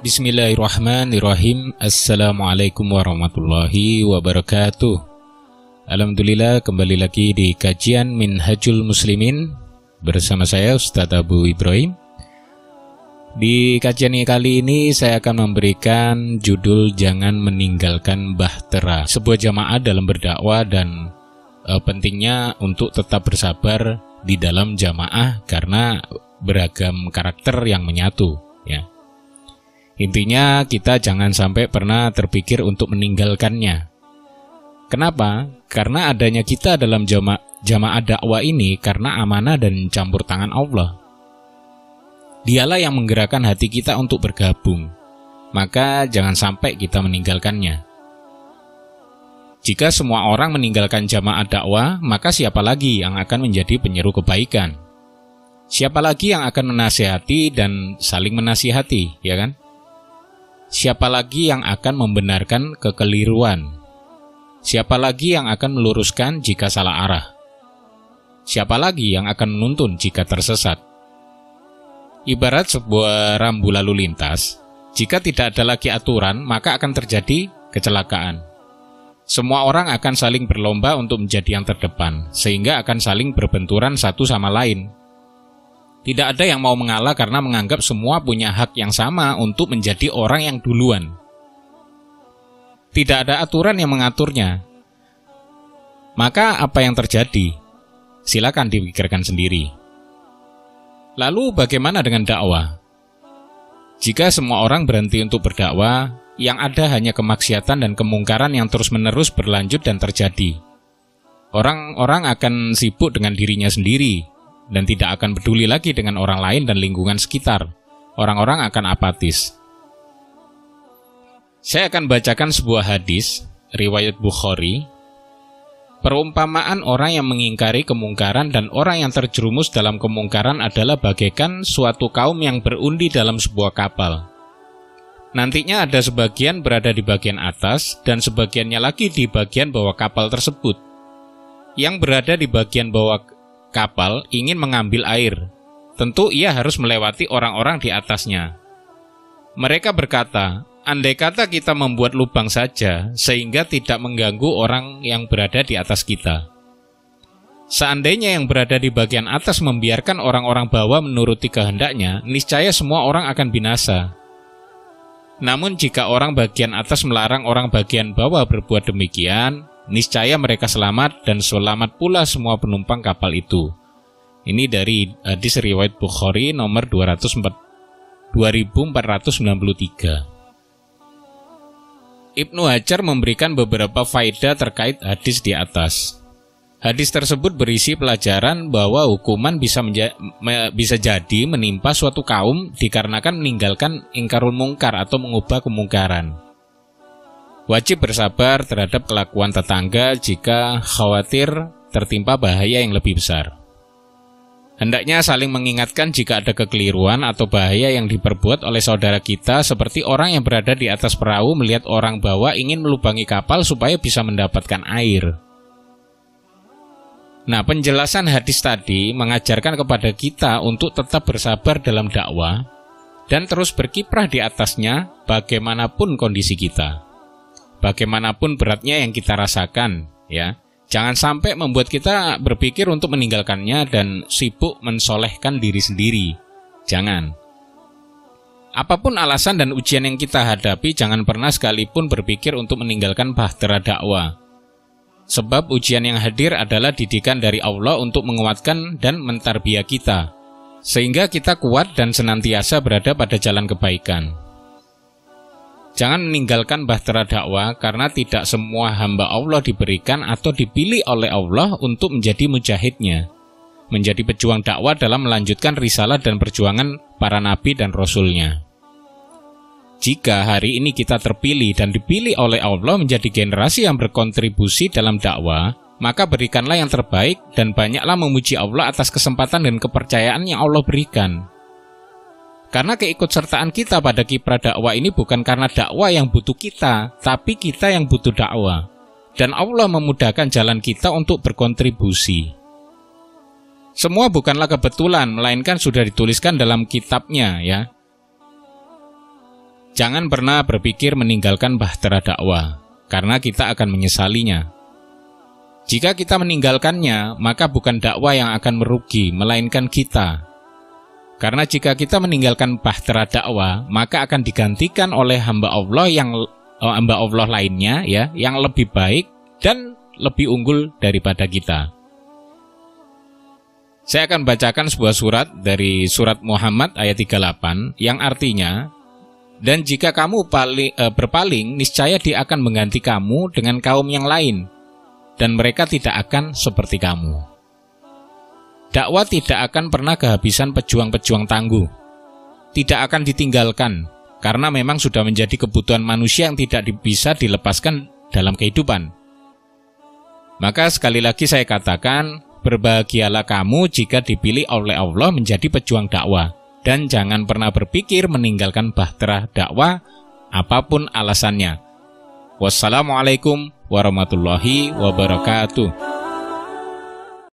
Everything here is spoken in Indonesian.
Bismillahirrahmanirrahim. Assalamualaikum warahmatullahi wabarakatuh. Alhamdulillah kembali lagi di kajian Minhajul Muslimin Bersama saya Ustadz Abu Ibrahim. Di kajian kali ini saya akan memberikan judul Jangan Meninggalkan Bahtera Sebuah jamaah dalam berdakwah dan e, pentingnya untuk tetap bersabar di dalam jamaah Karena beragam karakter yang menyatu ya Intinya kita jangan sampai pernah terpikir untuk meninggalkannya. Kenapa? Karena adanya kita dalam jama jamaah dakwah ini karena amanah dan campur tangan Allah. Dialah yang menggerakkan hati kita untuk bergabung. Maka jangan sampai kita meninggalkannya. Jika semua orang meninggalkan jamaah dakwah, maka siapa lagi yang akan menjadi penyeru kebaikan? Siapa lagi yang akan menasihati dan saling menasihati, ya kan? Siapa lagi yang akan membenarkan kekeliruan? Siapa lagi yang akan meluruskan jika salah arah? Siapa lagi yang akan menuntun jika tersesat? Ibarat sebuah rambu lalu lintas, jika tidak ada lagi aturan, maka akan terjadi kecelakaan. Semua orang akan saling berlomba untuk menjadi yang terdepan, sehingga akan saling berbenturan satu sama lain, tidak ada yang mau mengalah karena menganggap semua punya hak yang sama untuk menjadi orang yang duluan. Tidak ada aturan yang mengaturnya. Maka apa yang terjadi? Silakan dipikirkan sendiri. Lalu bagaimana dengan dakwah? Jika semua orang berhenti untuk berdakwah, yang ada hanya kemaksiatan dan kemungkaran yang terus-menerus berlanjut dan terjadi. Orang-orang akan sibuk dengan dirinya sendiri, dan tidak akan peduli lagi dengan orang lain dan lingkungan sekitar. Orang-orang akan apatis. Saya akan bacakan sebuah hadis, riwayat Bukhari. Perumpamaan orang yang mengingkari kemungkaran dan orang yang terjerumus dalam kemungkaran adalah bagaikan suatu kaum yang berundi dalam sebuah kapal. Nantinya ada sebagian berada di bagian atas dan sebagiannya lagi di bagian bawah kapal tersebut. Yang berada di bagian bawah kapal ingin mengambil air, tentu ia harus melewati orang-orang di atasnya. Mereka berkata, andai kata kita membuat lubang saja sehingga tidak mengganggu orang yang berada di atas kita. Seandainya yang berada di bagian atas membiarkan orang-orang bawah menuruti kehendaknya, niscaya semua orang akan binasa. Namun jika orang bagian atas melarang orang bagian bawah berbuat demikian, niscaya mereka selamat dan selamat pula semua penumpang kapal itu. Ini dari hadis riwayat Bukhari nomor 204, 2493. Ibnu Hajar memberikan beberapa faedah terkait hadis di atas. Hadis tersebut berisi pelajaran bahwa hukuman bisa menja bisa jadi menimpa suatu kaum dikarenakan meninggalkan ingkarul mungkar atau mengubah kemungkaran. Wajib bersabar terhadap kelakuan tetangga jika khawatir tertimpa bahaya yang lebih besar. Hendaknya saling mengingatkan jika ada kekeliruan atau bahaya yang diperbuat oleh saudara kita seperti orang yang berada di atas perahu melihat orang bawah ingin melubangi kapal supaya bisa mendapatkan air. Nah, penjelasan hadis tadi mengajarkan kepada kita untuk tetap bersabar dalam dakwah dan terus berkiprah di atasnya bagaimanapun kondisi kita bagaimanapun beratnya yang kita rasakan, ya. Jangan sampai membuat kita berpikir untuk meninggalkannya dan sibuk mensolehkan diri sendiri. Jangan. Apa pun alasan dan ujian yang kita hadapi, jangan pernah sekalipun berpikir untuk meninggalkan bahtera dakwah. Sebab ujian yang hadir adalah didikan dari Allah untuk menguatkan dan mentarbiah kita, sehingga kita kuat dan senantiasa berada pada jalan kebaikan. Jangan meninggalkan bahtera dakwah karena tidak semua hamba Allah diberikan atau dipilih oleh Allah untuk menjadi mujahidnya. Menjadi pejuang dakwah dalam melanjutkan risalah dan perjuangan para nabi dan rasulnya. Jika hari ini kita terpilih dan dipilih oleh Allah menjadi generasi yang berkontribusi dalam dakwah, maka berikanlah yang terbaik dan banyaklah memuji Allah atas kesempatan dan kepercayaan yang Allah berikan. Karena keikutsertaan kita pada kiprah dakwah ini bukan karena dakwah yang butuh kita, tapi kita yang butuh dakwah. Dan Allah memudahkan jalan kita untuk berkontribusi. Semua bukanlah kebetulan, melainkan sudah dituliskan dalam kitabnya ya. Jangan pernah berpikir meninggalkan bahtera dakwah, karena kita akan menyesalinya. Jika kita meninggalkannya, maka bukan dakwah yang akan merugi, melainkan kita. Karena jika kita meninggalkan bahtera dakwah, maka akan digantikan oleh hamba Allah yang oh, hamba Allah lainnya ya, yang lebih baik dan lebih unggul daripada kita. Saya akan bacakan sebuah surat dari surat Muhammad ayat 38 yang artinya dan jika kamu paling, e, berpaling, niscaya dia akan mengganti kamu dengan kaum yang lain, dan mereka tidak akan seperti kamu. Dakwah tidak akan pernah kehabisan pejuang-pejuang tangguh. Tidak akan ditinggalkan, karena memang sudah menjadi kebutuhan manusia yang tidak bisa dilepaskan dalam kehidupan. Maka sekali lagi saya katakan, berbahagialah kamu jika dipilih oleh Allah menjadi pejuang dakwah dan jangan pernah berpikir meninggalkan bahtera dakwah apa pun alasannya. Wassalamualaikum warahmatullahi wabarakatuh.